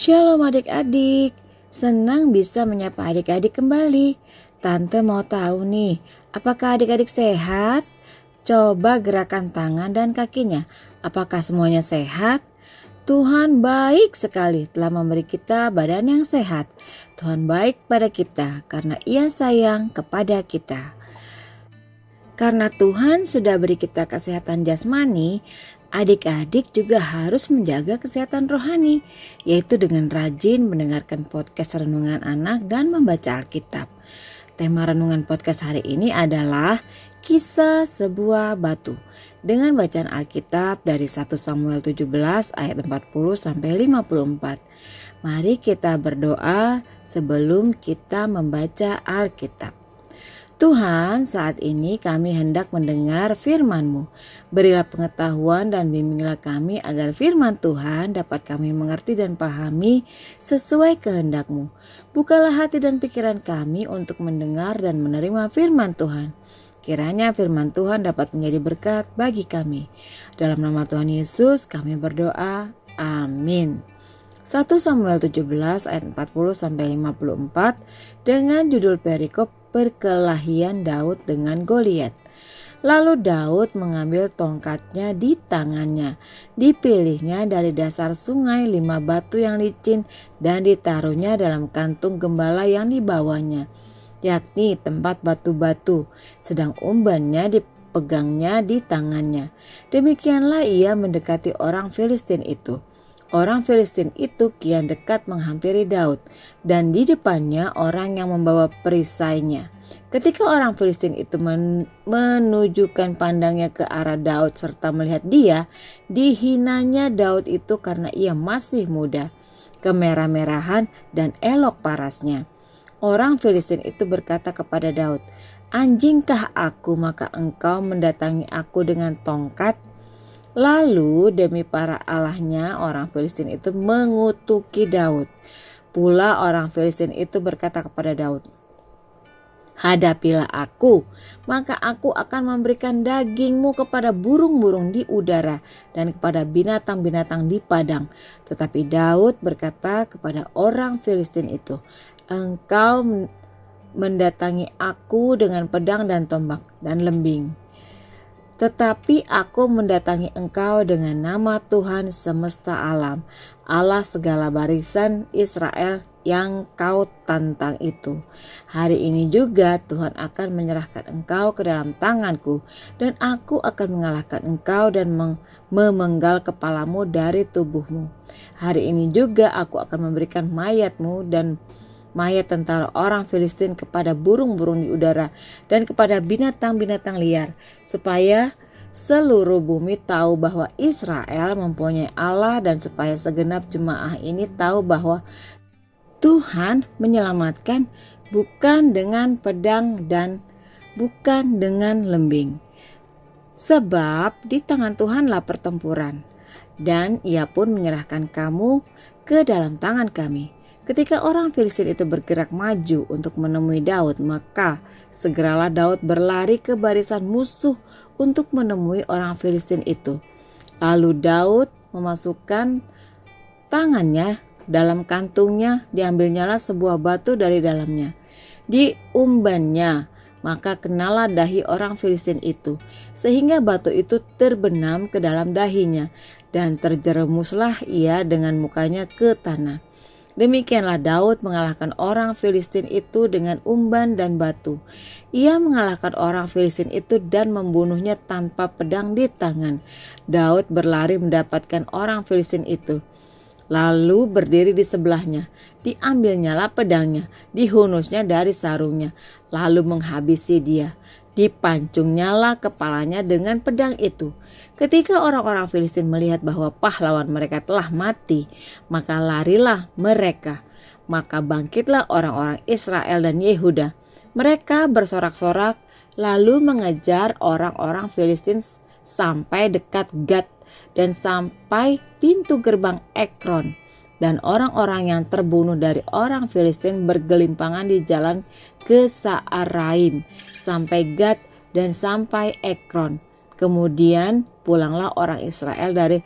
Shalom adik-adik, senang bisa menyapa adik-adik kembali. Tante mau tahu nih, apakah adik-adik sehat? Coba gerakan tangan dan kakinya, apakah semuanya sehat? Tuhan baik sekali telah memberi kita badan yang sehat. Tuhan baik pada kita karena ia sayang kepada kita. Karena Tuhan sudah beri kita kesehatan jasmani, Adik-adik juga harus menjaga kesehatan rohani, yaitu dengan rajin mendengarkan podcast renungan anak dan membaca Alkitab. Tema renungan podcast hari ini adalah kisah sebuah batu dengan bacaan Alkitab dari 1 Samuel 17 ayat 40 sampai 54. Mari kita berdoa sebelum kita membaca Alkitab. Tuhan, saat ini kami hendak mendengar firman-Mu. Berilah pengetahuan dan bimbinglah kami agar firman Tuhan dapat kami mengerti dan pahami sesuai kehendak-Mu. Bukalah hati dan pikiran kami untuk mendengar dan menerima firman Tuhan. Kiranya firman Tuhan dapat menjadi berkat bagi kami. Dalam nama Tuhan Yesus kami berdoa. Amin. 1 Samuel 17 ayat 40 sampai 54 dengan judul perikop perkelahian Daud dengan Goliat. Lalu Daud mengambil tongkatnya di tangannya. Dipilihnya dari dasar sungai lima batu yang licin dan ditaruhnya dalam kantung gembala yang dibawanya, yakni tempat batu-batu, sedang umbannya dipegangnya di tangannya. Demikianlah ia mendekati orang Filistin itu. Orang Filistin itu kian dekat menghampiri Daud, dan di depannya orang yang membawa perisainya. Ketika orang Filistin itu men menunjukkan pandangnya ke arah Daud serta melihat dia, dihinanya Daud itu karena ia masih muda, kemerah-merahan dan elok parasnya. Orang Filistin itu berkata kepada Daud, "Anjingkah aku maka engkau mendatangi aku dengan tongkat?" Lalu demi para allahnya orang Filistin itu mengutuki Daud. Pula orang Filistin itu berkata kepada Daud, Hadapilah aku, maka aku akan memberikan dagingmu kepada burung-burung di udara dan kepada binatang-binatang di padang. Tetapi Daud berkata kepada orang Filistin itu, Engkau mendatangi aku dengan pedang dan tombak dan lembing tetapi aku mendatangi engkau dengan nama Tuhan semesta alam, Allah segala barisan Israel yang kau tantang itu. Hari ini juga Tuhan akan menyerahkan engkau ke dalam tanganku dan aku akan mengalahkan engkau dan meng memenggal kepalamu dari tubuhmu. Hari ini juga aku akan memberikan mayatmu dan mayat tentara orang Filistin kepada burung-burung di udara dan kepada binatang-binatang liar, supaya seluruh bumi tahu bahwa Israel mempunyai Allah dan supaya segenap jemaah ini tahu bahwa Tuhan menyelamatkan bukan dengan pedang dan bukan dengan lembing. Sebab di tangan Tuhanlah pertempuran dan ia pun menyerahkan kamu ke dalam tangan kami Ketika orang Filistin itu bergerak maju untuk menemui Daud, maka segeralah Daud berlari ke barisan musuh untuk menemui orang Filistin itu. Lalu Daud memasukkan tangannya dalam kantungnya, diambilnyalah sebuah batu dari dalamnya. Diumbannya, maka kenalah dahi orang Filistin itu, sehingga batu itu terbenam ke dalam dahinya, dan terjerumuslah ia dengan mukanya ke tanah. Demikianlah Daud mengalahkan orang Filistin itu dengan umban dan batu. Ia mengalahkan orang Filistin itu dan membunuhnya tanpa pedang di tangan. Daud berlari mendapatkan orang Filistin itu. Lalu berdiri di sebelahnya, diambilnyalah pedangnya, dihunusnya dari sarungnya, lalu menghabisi dia. Dipancungnyalah kepalanya dengan pedang itu. Ketika orang-orang Filistin melihat bahwa pahlawan mereka telah mati, maka larilah mereka. Maka bangkitlah orang-orang Israel dan Yehuda. Mereka bersorak-sorak lalu mengejar orang-orang Filistin sampai dekat Gad dan sampai pintu gerbang Ekron dan orang-orang yang terbunuh dari orang Filistin bergelimpangan di jalan ke Saaraim sampai Gad dan sampai Ekron. Kemudian pulanglah orang Israel dari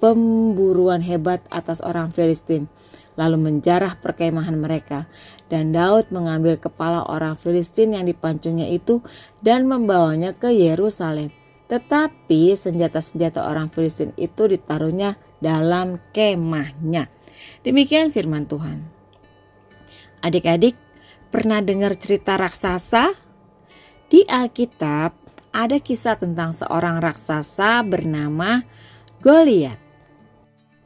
pemburuan hebat atas orang Filistin. lalu menjarah perkemahan mereka. Dan Daud mengambil kepala orang Filistin yang dipancungnya itu dan membawanya ke Yerusalem. Tetapi senjata-senjata orang Filistin itu ditaruhnya dalam kemahnya. Demikian firman Tuhan. Adik-adik, pernah dengar cerita raksasa? Di Alkitab ada kisah tentang seorang raksasa bernama Goliat.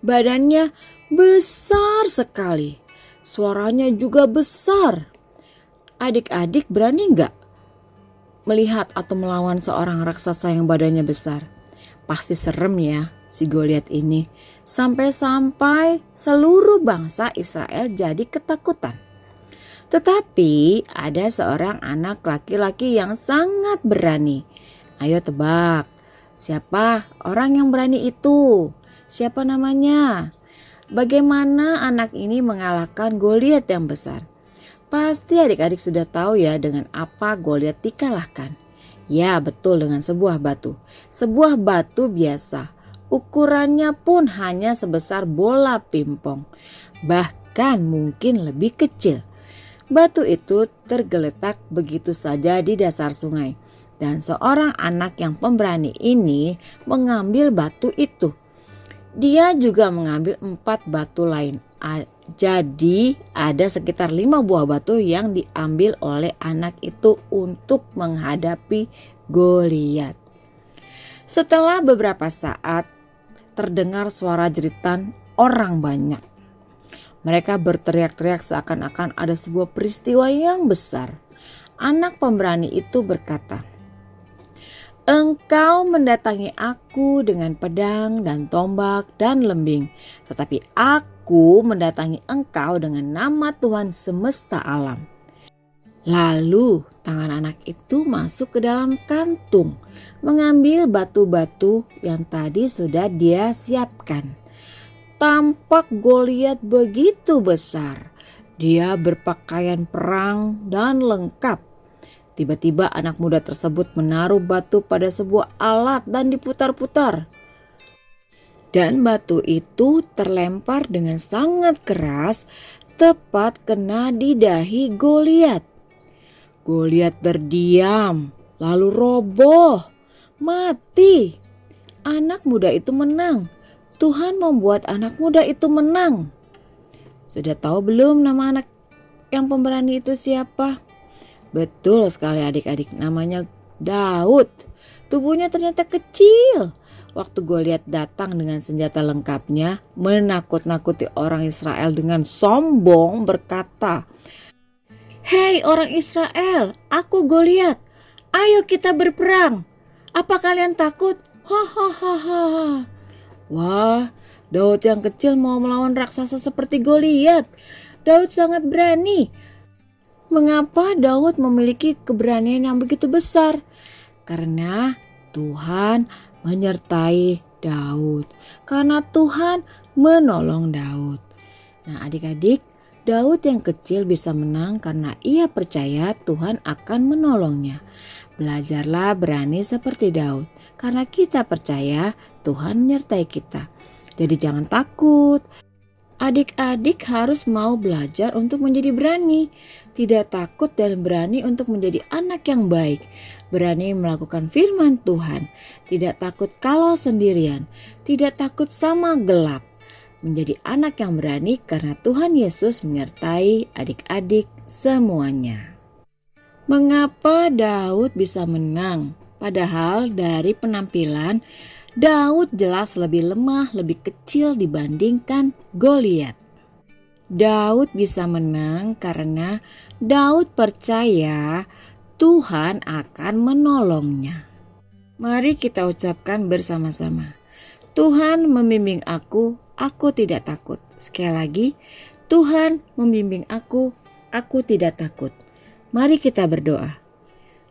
Badannya besar sekali, suaranya juga besar. Adik-adik berani nggak melihat atau melawan seorang raksasa yang badannya besar. Pasti serem ya si Goliat ini. Sampai-sampai seluruh bangsa Israel jadi ketakutan. Tetapi ada seorang anak laki-laki yang sangat berani. Ayo tebak, siapa orang yang berani itu? Siapa namanya? Bagaimana anak ini mengalahkan Goliat yang besar? Pasti adik-adik sudah tahu ya dengan apa Goliat dikalahkan. Ya betul dengan sebuah batu. Sebuah batu biasa. Ukurannya pun hanya sebesar bola pimpong. Bahkan mungkin lebih kecil. Batu itu tergeletak begitu saja di dasar sungai. Dan seorang anak yang pemberani ini mengambil batu itu. Dia juga mengambil empat batu lain jadi ada sekitar lima buah batu yang diambil oleh anak itu untuk menghadapi Goliat. Setelah beberapa saat terdengar suara jeritan orang banyak. Mereka berteriak-teriak seakan-akan ada sebuah peristiwa yang besar. Anak pemberani itu berkata, Engkau mendatangi aku dengan pedang dan tombak dan lembing, tetapi aku mendatangi engkau dengan nama Tuhan semesta alam. Lalu tangan anak itu masuk ke dalam kantung, mengambil batu-batu yang tadi sudah dia siapkan. Tampak Goliat begitu besar. Dia berpakaian perang dan lengkap Tiba-tiba anak muda tersebut menaruh batu pada sebuah alat dan diputar-putar. Dan batu itu terlempar dengan sangat keras tepat kena di dahi Goliat. Goliat terdiam, lalu roboh, mati. Anak muda itu menang. Tuhan membuat anak muda itu menang. Sudah tahu belum nama anak yang pemberani itu siapa? Betul sekali adik-adik, namanya Daud. Tubuhnya ternyata kecil. Waktu Goliat datang dengan senjata lengkapnya, menakut-nakuti orang Israel dengan sombong berkata, Hei orang Israel, aku Goliat. Ayo kita berperang. Apa kalian takut? Hahaha. Wah, Daud yang kecil mau melawan raksasa seperti Goliat. Daud sangat berani Mengapa Daud memiliki keberanian yang begitu besar? Karena Tuhan menyertai Daud. Karena Tuhan menolong Daud. Nah, adik-adik, Daud yang kecil bisa menang karena ia percaya Tuhan akan menolongnya. Belajarlah berani seperti Daud, karena kita percaya Tuhan menyertai kita. Jadi, jangan takut. Adik-adik harus mau belajar untuk menjadi berani tidak takut dan berani untuk menjadi anak yang baik, berani melakukan firman Tuhan, tidak takut kalau sendirian, tidak takut sama gelap, menjadi anak yang berani karena Tuhan Yesus menyertai adik-adik semuanya. Mengapa Daud bisa menang? Padahal dari penampilan Daud jelas lebih lemah, lebih kecil dibandingkan Goliat. Daud bisa menang karena Daud percaya Tuhan akan menolongnya. Mari kita ucapkan bersama-sama. Tuhan membimbing aku, aku tidak takut. Sekali lagi, Tuhan membimbing aku, aku tidak takut. Mari kita berdoa.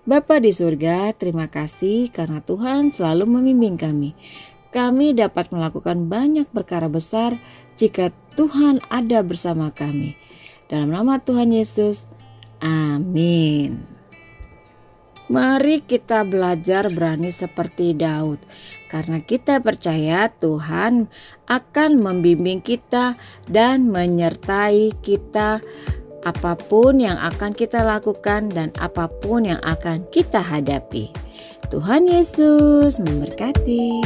Bapa di surga, terima kasih karena Tuhan selalu membimbing kami. Kami dapat melakukan banyak perkara besar jika Tuhan ada bersama kami. Dalam nama Tuhan Yesus, amin. Mari kita belajar berani seperti Daud, karena kita percaya Tuhan akan membimbing kita dan menyertai kita apa pun yang akan kita lakukan dan apa pun yang akan kita hadapi. Tuhan Yesus memberkati.